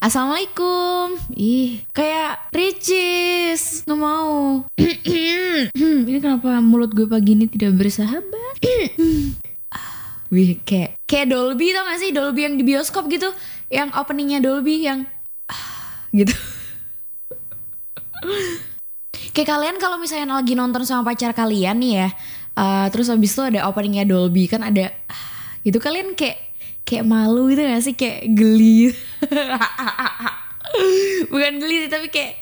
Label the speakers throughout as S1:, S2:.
S1: Assalamualaikum. Ih, kayak Ricis. Nggak mau. ini kenapa mulut gue pagi ini tidak bersahabat? Wih, kayak kayak Dolby tau gak sih? Dolby yang di bioskop gitu. Yang openingnya Dolby yang gitu. kayak kalian kalau misalnya lagi nonton sama pacar kalian nih ya. Uh, terus habis itu ada openingnya Dolby kan ada gitu kalian kayak kayak malu gitu gak sih? Kayak geli bukan geli sih tapi kayak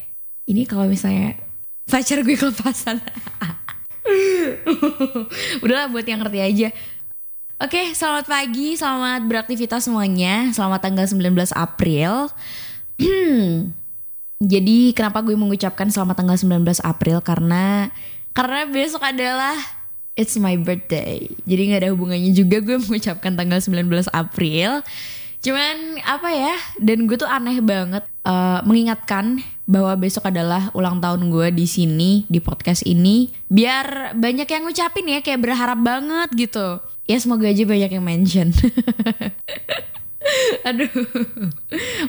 S1: ini kalau misalnya pacar gue kelepasan. Udahlah buat yang ngerti aja. Oke, selamat pagi, selamat beraktivitas semuanya. Selamat tanggal 19 April. Jadi kenapa gue mengucapkan selamat tanggal 19 April? Karena karena besok adalah it's my birthday. Jadi nggak ada hubungannya juga gue mengucapkan tanggal 19 April. Cuman apa ya? Dan gue tuh aneh banget uh, mengingatkan bahwa besok adalah ulang tahun gue di sini di podcast ini. Biar banyak yang ngucapin ya kayak berharap banget gitu ya semoga aja banyak yang mention aduh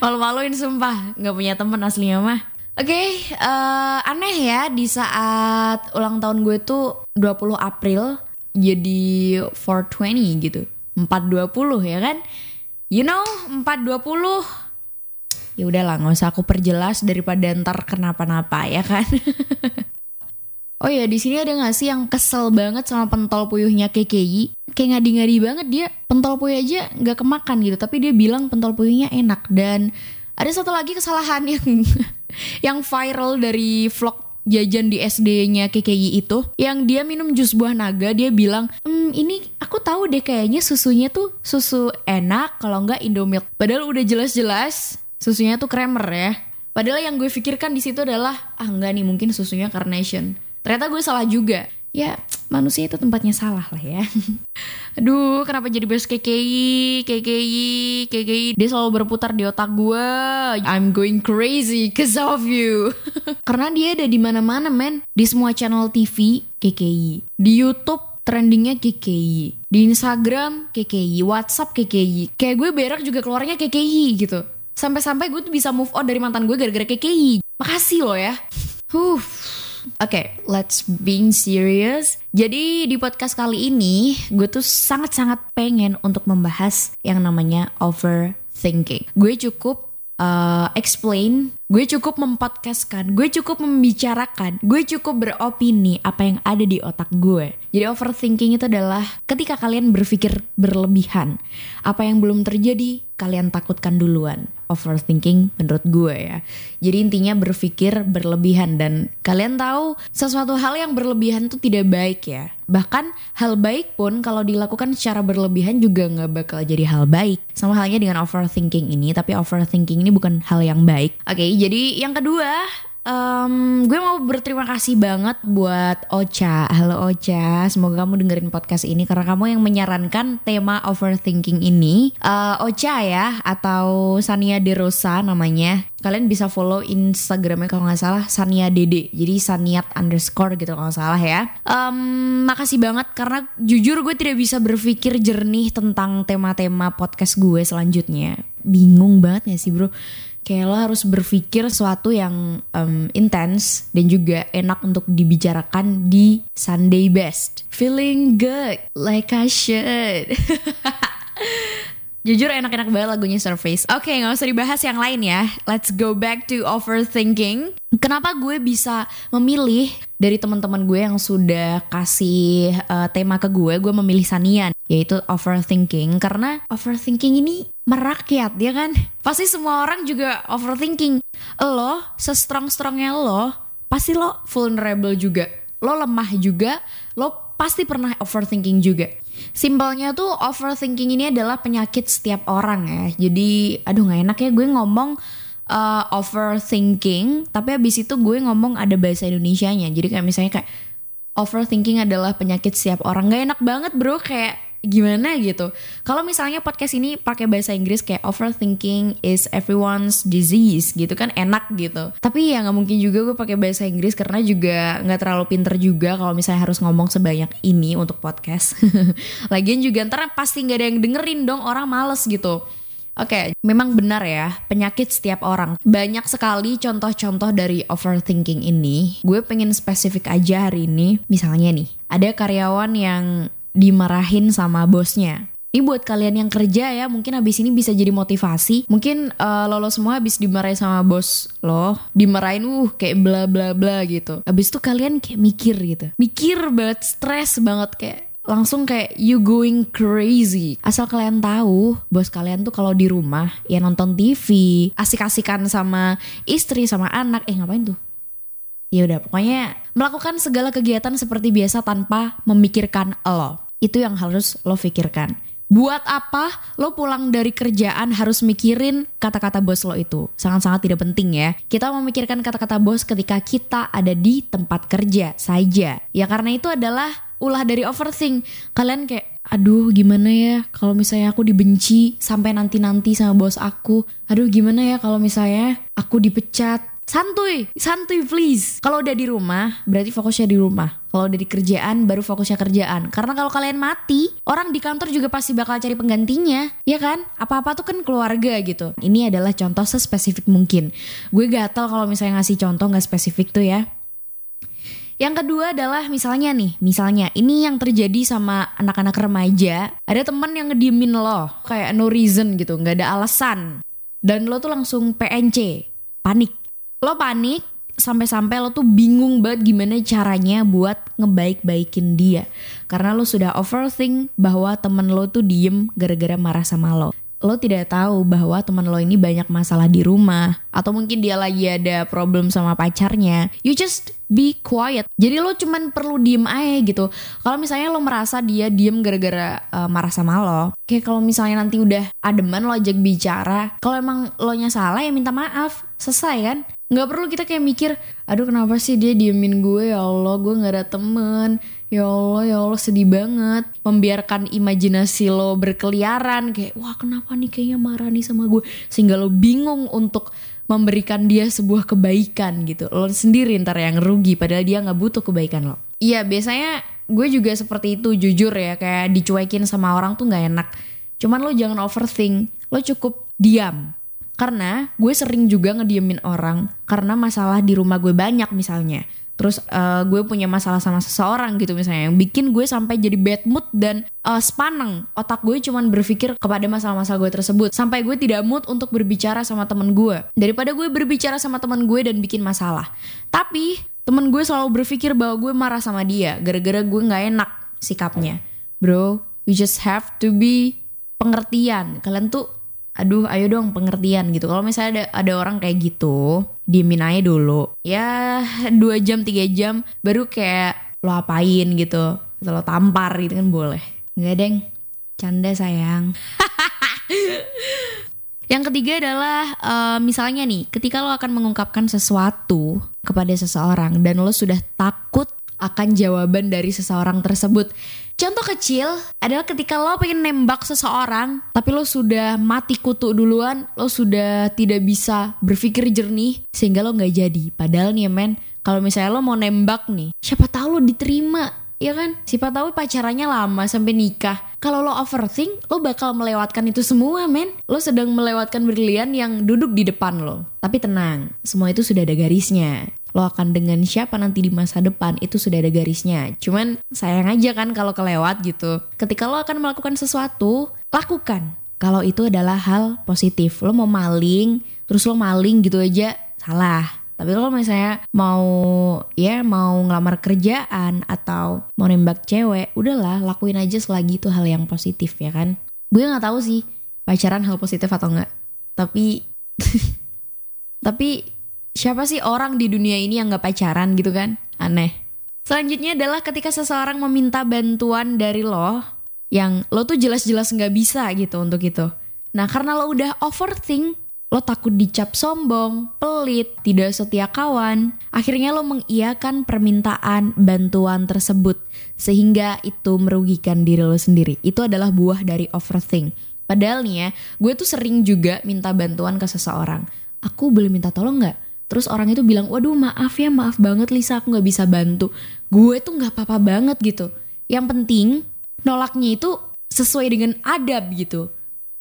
S1: malu-maluin sumpah nggak punya temen aslinya mah Oke, okay, uh, eh, aneh ya di saat ulang tahun gue tuh 20 April jadi 420 gitu. 420 ya kan? You know, 420. Ya udahlah, nggak usah aku perjelas daripada ntar kenapa-napa ya kan. Oh ya di sini ada gak sih yang kesel banget sama pentol puyuhnya KKI? Kayak ngadi-ngadi banget dia pentol puyuh aja gak kemakan gitu, tapi dia bilang pentol puyuhnya enak dan ada satu lagi kesalahan yang yang viral dari vlog jajan di SD-nya KKI itu yang dia minum jus buah naga dia bilang ehm, ini aku tahu deh kayaknya susunya tuh susu enak kalau nggak Indomilk. Padahal udah jelas-jelas susunya tuh creamer ya. Padahal yang gue pikirkan di situ adalah ah enggak nih mungkin susunya carnation. Ternyata gue salah juga. Ya manusia itu tempatnya salah lah ya aduh kenapa jadi bahas KKI KKI KKI dia selalu berputar di otak gue I'm going crazy cause of you. Karena dia ada di mana-mana men. Di semua channel TV KKI di YouTube trendingnya KKI di Instagram KKI WhatsApp KKI kayak gue berak juga keluarnya KKI gitu. Sampai-sampai gue tuh bisa move on dari mantan gue gara-gara KKI makasih loh ya. Huh Oke, okay, let's being serious. Jadi di podcast kali ini gue tuh sangat-sangat pengen untuk membahas yang namanya overthinking. Gue cukup uh, explain, gue cukup mempodcastkan, gue cukup membicarakan, gue cukup beropini apa yang ada di otak gue. Jadi overthinking itu adalah ketika kalian berpikir berlebihan, apa yang belum terjadi kalian takutkan duluan overthinking menurut gue ya. Jadi intinya berpikir berlebihan dan kalian tahu sesuatu hal yang berlebihan itu tidak baik ya. Bahkan hal baik pun kalau dilakukan secara berlebihan juga nggak bakal jadi hal baik. Sama halnya dengan overthinking ini, tapi overthinking ini bukan hal yang baik. Oke, okay, jadi yang kedua Um, gue mau berterima kasih banget buat Ocha. Halo Ocha, semoga kamu dengerin podcast ini karena kamu yang menyarankan tema overthinking ini. Uh, Ocha ya, atau Sania Derosa namanya. Kalian bisa follow Instagramnya kalau nggak salah Sania Dede. Jadi Saniat underscore gitu kalau nggak salah ya. Um, makasih banget karena jujur gue tidak bisa berpikir jernih tentang tema-tema podcast gue selanjutnya. Bingung banget ya sih bro kayak lo harus berpikir sesuatu yang um, intens dan juga enak untuk dibicarakan di Sunday best. Feeling good like I should. Jujur enak-enak banget lagunya Surface. Oke, okay, gak usah dibahas yang lain ya. Let's go back to overthinking. Kenapa gue bisa memilih dari teman-teman gue yang sudah kasih uh, tema ke gue, gue memilih Sanian, yaitu overthinking. Karena overthinking ini merakyat, ya kan? Pasti semua orang juga overthinking. Lo, se-strong-strongnya lo, pasti lo vulnerable juga. Lo lemah juga, lo pasti pernah overthinking juga. Simpelnya tuh overthinking ini adalah penyakit setiap orang ya. Jadi aduh gak enak ya gue ngomong uh, overthinking, tapi abis itu gue ngomong ada bahasa Indonesia-nya. Jadi kayak misalnya kayak overthinking adalah penyakit setiap orang. Gak enak banget bro kayak gimana gitu. Kalau misalnya podcast ini pakai bahasa Inggris kayak overthinking is everyone's disease gitu kan enak gitu. Tapi ya nggak mungkin juga gue pakai bahasa Inggris karena juga nggak terlalu pinter juga kalau misalnya harus ngomong sebanyak ini untuk podcast. Lagian juga ntar pasti nggak ada yang dengerin dong orang males gitu. Oke, memang benar ya, penyakit setiap orang. Banyak sekali contoh-contoh dari overthinking ini. Gue pengen spesifik aja hari ini. Misalnya nih, ada karyawan yang dimarahin sama bosnya. Ini buat kalian yang kerja ya, mungkin abis ini bisa jadi motivasi. Mungkin uh, lo, lo semua abis dimarahin sama bos lo, dimarahin uh kayak bla bla bla gitu. Abis itu kalian kayak mikir gitu. Mikir banget, stres banget kayak langsung kayak you going crazy. Asal kalian tahu, bos kalian tuh kalau di rumah ya nonton TV, asik-asikan sama istri sama anak, eh ngapain tuh? Ya udah, pokoknya melakukan segala kegiatan seperti biasa tanpa memikirkan lo. Itu yang harus lo pikirkan. Buat apa lo pulang dari kerjaan harus mikirin kata-kata bos lo itu? Sangat-sangat tidak penting ya. Kita memikirkan kata-kata bos ketika kita ada di tempat kerja saja. Ya karena itu adalah ulah dari overthink. Kalian kayak, aduh gimana ya kalau misalnya aku dibenci sampai nanti-nanti sama bos aku. Aduh gimana ya kalau misalnya aku dipecat santuy, santuy please. Kalau udah di rumah, berarti fokusnya di rumah. Kalau udah di kerjaan, baru fokusnya kerjaan. Karena kalau kalian mati, orang di kantor juga pasti bakal cari penggantinya, ya kan? Apa-apa tuh kan keluarga gitu. Ini adalah contoh sespesifik mungkin. Gue gatel kalau misalnya ngasih contoh nggak spesifik tuh ya. Yang kedua adalah misalnya nih, misalnya ini yang terjadi sama anak-anak remaja, ada teman yang ngediemin lo, kayak no reason gitu, nggak ada alasan. Dan lo tuh langsung PNC, panik lo panik sampai-sampai lo tuh bingung banget gimana caranya buat ngebaik-baikin dia. Karena lo sudah overthink bahwa temen lo tuh diem gara-gara marah sama lo lo tidak tahu bahwa teman lo ini banyak masalah di rumah atau mungkin dia lagi ada problem sama pacarnya you just be quiet. Jadi lo cuman perlu diem aja gitu. Kalau misalnya lo merasa dia diem gara-gara uh, marah sama lo kayak kalau misalnya nanti udah ademan lo ajak bicara kalau emang lo nya salah ya minta maaf selesai kan? Nggak perlu kita kayak mikir aduh kenapa sih dia diemin gue? Ya Allah gue nggak ada temen ya Allah ya Allah sedih banget. Membiarkan imajinasi lo berkeliaran kayak wah kenapa nih kayaknya marah nih sama gue? Sehingga lo bingung untuk memberikan dia sebuah kebaikan gitu. Lo sendiri ntar yang rugi padahal dia nggak butuh kebaikan lo. Iya biasanya gue juga seperti itu jujur ya. Kayak dicuekin sama orang tuh nggak enak. Cuman lo jangan overthink lo cukup diam. Karena gue sering juga ngediemin orang karena masalah di rumah gue banyak misalnya. Terus uh, gue punya masalah sama seseorang gitu misalnya yang bikin gue sampai jadi bad mood dan uh, sepaneng. Otak gue cuman berpikir kepada masalah-masalah gue tersebut sampai gue tidak mood untuk berbicara sama temen gue. Daripada gue berbicara sama temen gue dan bikin masalah. Tapi temen gue selalu berpikir bahwa gue marah sama dia gara-gara gue nggak enak sikapnya. Bro, you just have to be pengertian. Kalian tuh aduh ayo dong pengertian gitu. Kalau misalnya ada ada orang kayak gitu diemin aja dulu. Ya dua jam tiga jam baru kayak lo apain gitu. Atau lo tampar gitu kan boleh. Nggak deng. Canda sayang. Yang ketiga adalah uh, misalnya nih, ketika lo akan mengungkapkan sesuatu kepada seseorang dan lo sudah takut akan jawaban dari seseorang tersebut. Contoh kecil adalah ketika lo pengen nembak seseorang, tapi lo sudah mati kutu duluan, lo sudah tidak bisa berpikir jernih, sehingga lo nggak jadi. Padahal nih men, kalau misalnya lo mau nembak nih, siapa tahu lo diterima, ya kan? Siapa tahu pacarannya lama sampai nikah. Kalau lo overthink, lo bakal melewatkan itu semua, men. Lo sedang melewatkan berlian yang duduk di depan lo. Tapi tenang, semua itu sudah ada garisnya lo akan dengan siapa nanti di masa depan itu sudah ada garisnya. Cuman sayang aja kan kalau kelewat gitu. Ketika lo akan melakukan sesuatu, lakukan. Kalau itu adalah hal positif. Lo mau maling, terus lo maling gitu aja salah. Tapi kalau misalnya mau ya mau ngelamar kerjaan atau mau nembak cewek, udahlah lakuin aja selagi itu hal yang positif ya kan. Gue nggak tahu sih pacaran hal positif atau enggak. Tapi tapi siapa sih orang di dunia ini yang gak pacaran gitu kan? Aneh. Selanjutnya adalah ketika seseorang meminta bantuan dari lo, yang lo tuh jelas-jelas gak bisa gitu untuk itu. Nah karena lo udah overthink, lo takut dicap sombong, pelit, tidak setia kawan. Akhirnya lo mengiyakan permintaan bantuan tersebut. Sehingga itu merugikan diri lo sendiri. Itu adalah buah dari overthink. Padahal nih ya, gue tuh sering juga minta bantuan ke seseorang. Aku boleh minta tolong gak? Terus orang itu bilang, waduh maaf ya maaf banget Lisa aku gak bisa bantu. Gue tuh gak apa-apa banget gitu. Yang penting nolaknya itu sesuai dengan adab gitu.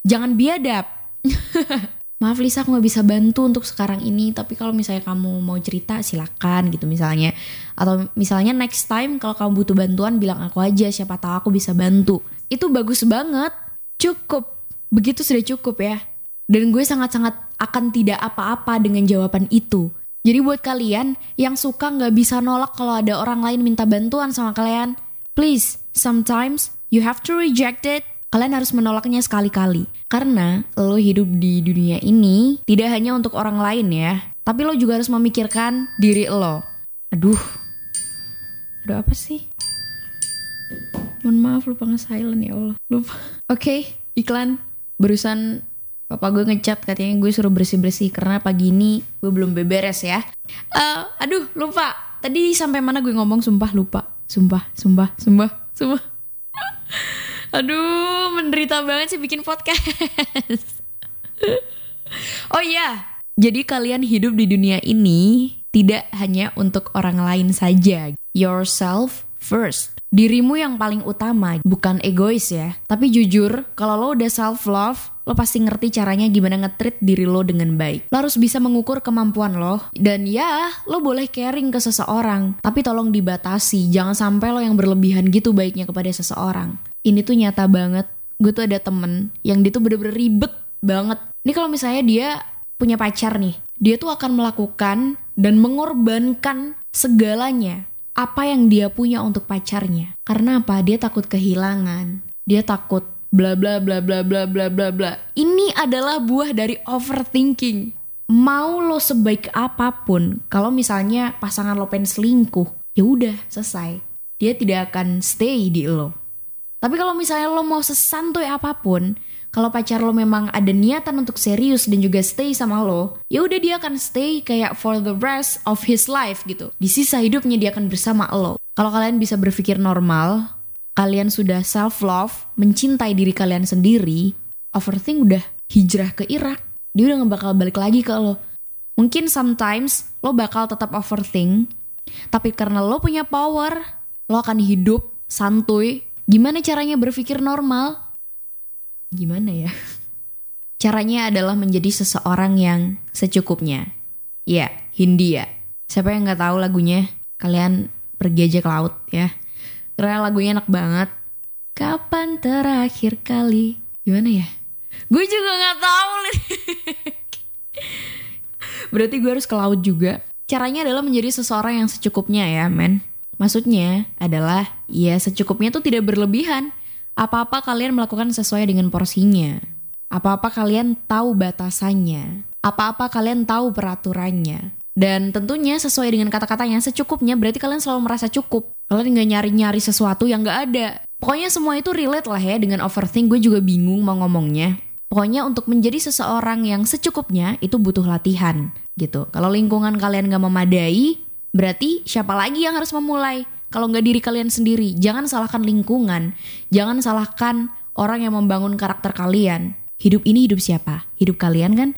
S1: Jangan biadab. maaf Lisa aku gak bisa bantu untuk sekarang ini tapi kalau misalnya kamu mau cerita silakan gitu misalnya atau misalnya next time kalau kamu butuh bantuan bilang aku aja siapa tahu aku bisa bantu itu bagus banget cukup begitu sudah cukup ya dan gue sangat-sangat akan tidak apa-apa dengan jawaban itu jadi buat kalian yang suka gak bisa nolak kalau ada orang lain minta bantuan sama kalian please sometimes you have to reject it kalian harus menolaknya sekali-kali. Karena lo hidup di dunia ini tidak hanya untuk orang lain ya, tapi lo juga harus memikirkan diri lo. Aduh, ada apa sih? Mohon maaf lupa nge-silent ya Allah. Lupa. Oke, okay, iklan. Barusan papa gue ngechat katanya gue suruh bersih-bersih karena pagi ini gue belum beberes ya. Uh, aduh, lupa. Tadi sampai mana gue ngomong sumpah lupa. Sumpah, sumpah, sumpah, sumpah. Aduh, menderita banget sih bikin podcast. oh iya, jadi kalian hidup di dunia ini tidak hanya untuk orang lain saja. Yourself first. Dirimu yang paling utama, bukan egois ya. Tapi jujur, kalau lo udah self love, lo pasti ngerti caranya gimana ngetrit diri lo dengan baik. Lo harus bisa mengukur kemampuan lo. Dan ya, lo boleh caring ke seseorang. Tapi tolong dibatasi, jangan sampai lo yang berlebihan gitu baiknya kepada seseorang ini tuh nyata banget gue tuh ada temen yang dia tuh bener-bener ribet banget ini kalau misalnya dia punya pacar nih dia tuh akan melakukan dan mengorbankan segalanya apa yang dia punya untuk pacarnya. Karena apa? Dia takut kehilangan. Dia takut bla bla bla bla bla bla bla bla. Ini adalah buah dari overthinking. Mau lo sebaik apa pun kalau misalnya pasangan lo pengen selingkuh ya udah selesai. Dia tidak akan stay di lo. Tapi kalau misalnya lo mau sesantuy apa pun, kalau pacar lo memang ada niatan untuk serius dan juga stay sama lo, ya udah dia akan stay kayak for the rest of his life gitu. Di sisa hidupnya dia akan bersama lo. Kalau kalian bisa berpikir normal, kalian sudah self love, mencintai diri kalian sendiri, overthink udah hijrah ke Irak. Dia udah gak bakal balik lagi ke lo. Mungkin sometimes lo bakal tetap overthink, tapi karena lo punya power, lo akan hidup santuy Gimana caranya berpikir normal? Gimana ya? Caranya adalah menjadi seseorang yang secukupnya. Ya, Hindia. Siapa yang nggak tahu lagunya? Kalian pergi aja ke laut ya. Karena lagunya enak banget. Kapan terakhir kali? Gimana ya? Gue juga nggak tahu Berarti gue harus ke laut juga. Caranya adalah menjadi seseorang yang secukupnya ya, men. Maksudnya adalah ya secukupnya tuh tidak berlebihan. Apa-apa kalian melakukan sesuai dengan porsinya. Apa-apa kalian tahu batasannya. Apa-apa kalian tahu peraturannya. Dan tentunya sesuai dengan kata-katanya secukupnya berarti kalian selalu merasa cukup. Kalian nggak nyari-nyari sesuatu yang nggak ada. Pokoknya semua itu relate lah ya dengan overthink. Gue juga bingung mau ngomongnya. Pokoknya untuk menjadi seseorang yang secukupnya itu butuh latihan gitu. Kalau lingkungan kalian nggak memadai, Berarti siapa lagi yang harus memulai? Kalau nggak diri kalian sendiri, jangan salahkan lingkungan, jangan salahkan orang yang membangun karakter kalian. Hidup ini hidup siapa? Hidup kalian kan?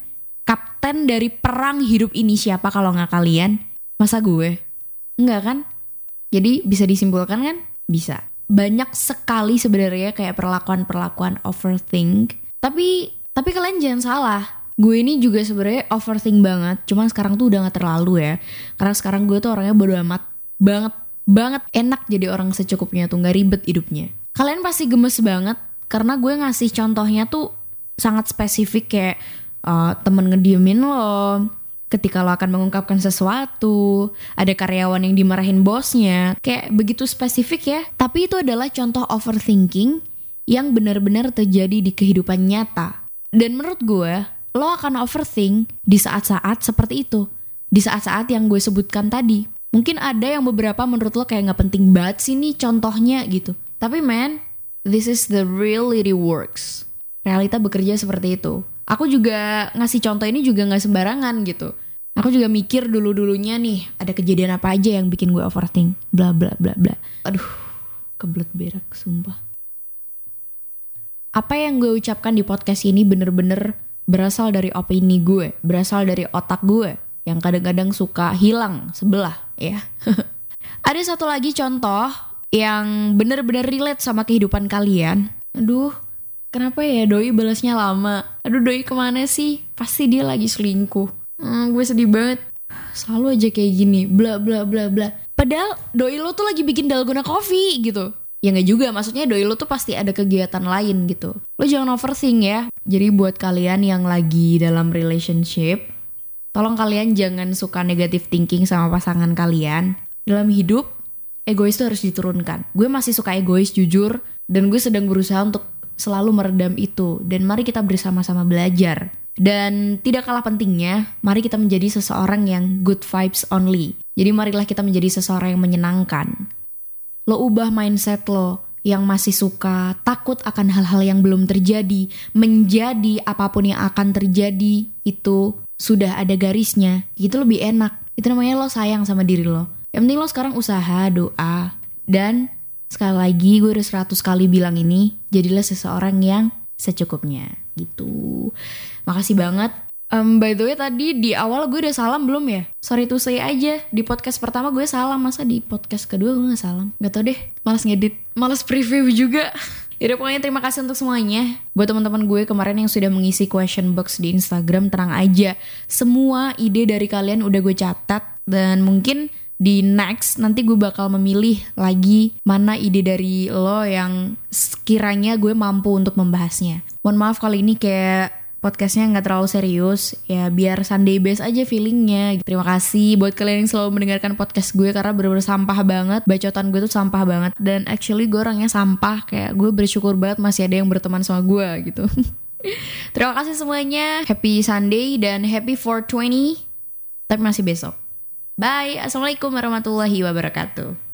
S1: Kapten dari perang hidup ini siapa kalau nggak kalian? Masa gue? Enggak kan? Jadi bisa disimpulkan kan? Bisa. Banyak sekali sebenarnya kayak perlakuan-perlakuan overthink. Tapi tapi kalian jangan salah gue ini juga sebenarnya overthink banget cuman sekarang tuh udah gak terlalu ya karena sekarang gue tuh orangnya bodo amat banget banget enak jadi orang secukupnya tuh nggak ribet hidupnya kalian pasti gemes banget karena gue ngasih contohnya tuh sangat spesifik kayak uh, temen ngediemin lo ketika lo akan mengungkapkan sesuatu ada karyawan yang dimarahin bosnya kayak begitu spesifik ya tapi itu adalah contoh overthinking yang benar-benar terjadi di kehidupan nyata dan menurut gue lo akan overthink di saat-saat seperti itu. Di saat-saat yang gue sebutkan tadi. Mungkin ada yang beberapa menurut lo kayak gak penting banget sih nih contohnya gitu. Tapi man, this is the reality works. Realita bekerja seperti itu. Aku juga ngasih contoh ini juga gak sembarangan gitu. Aku juga mikir dulu-dulunya nih, ada kejadian apa aja yang bikin gue overthink. Bla bla bla bla. Aduh, kebelet berak, sumpah. Apa yang gue ucapkan di podcast ini bener-bener berasal dari opini gue, berasal dari otak gue yang kadang-kadang suka hilang sebelah ya. Ada satu lagi contoh yang bener-bener relate sama kehidupan kalian. Aduh, Kenapa ya doi balasnya lama? Aduh doi ke mana sih? Pasti dia lagi selingkuh. Hmm, gue sedih banget. Selalu aja kayak gini, bla bla bla bla. Padahal doi lo tuh lagi bikin dalgona coffee gitu. Ya nggak juga, maksudnya doi lo tuh pasti ada kegiatan lain gitu. Lo jangan overthink ya. Jadi buat kalian yang lagi dalam relationship, tolong kalian jangan suka negative thinking sama pasangan kalian. Dalam hidup, egois tuh harus diturunkan. Gue masih suka egois jujur, dan gue sedang berusaha untuk selalu meredam itu dan mari kita bersama-sama belajar. Dan tidak kalah pentingnya, mari kita menjadi seseorang yang good vibes only. Jadi marilah kita menjadi seseorang yang menyenangkan. Lo ubah mindset lo yang masih suka takut akan hal-hal yang belum terjadi, menjadi apa pun yang akan terjadi itu sudah ada garisnya. Itu lebih enak. Itu namanya lo sayang sama diri lo. Yang penting lo sekarang usaha, doa, dan Sekali lagi gue udah seratus kali bilang ini, jadilah seseorang yang secukupnya gitu. Makasih banget. Um, by the way tadi di awal gue udah salam belum ya? Sorry to say aja, di podcast pertama gue salam, masa di podcast kedua gue gak salam? Gak tau deh, malas ngedit, malas preview juga. Yaudah pokoknya terima kasih untuk semuanya. Buat teman-teman gue kemarin yang sudah mengisi question box di Instagram Tenang aja. Semua ide dari kalian udah gue catat. Dan mungkin di next nanti gue bakal memilih lagi mana ide dari lo yang sekiranya gue mampu untuk membahasnya. Mohon maaf kali ini kayak podcastnya nggak terlalu serius ya biar Sunday base aja feelingnya. Terima kasih buat kalian yang selalu mendengarkan podcast gue karena bener-bener sampah banget bacotan gue tuh sampah banget. Dan actually gue orangnya sampah kayak gue bersyukur banget masih ada yang berteman sama gue gitu. Terima kasih semuanya. Happy Sunday dan happy 420 tapi masih besok. Bye. Assalamualaikum warahmatullahi wabarakatuh.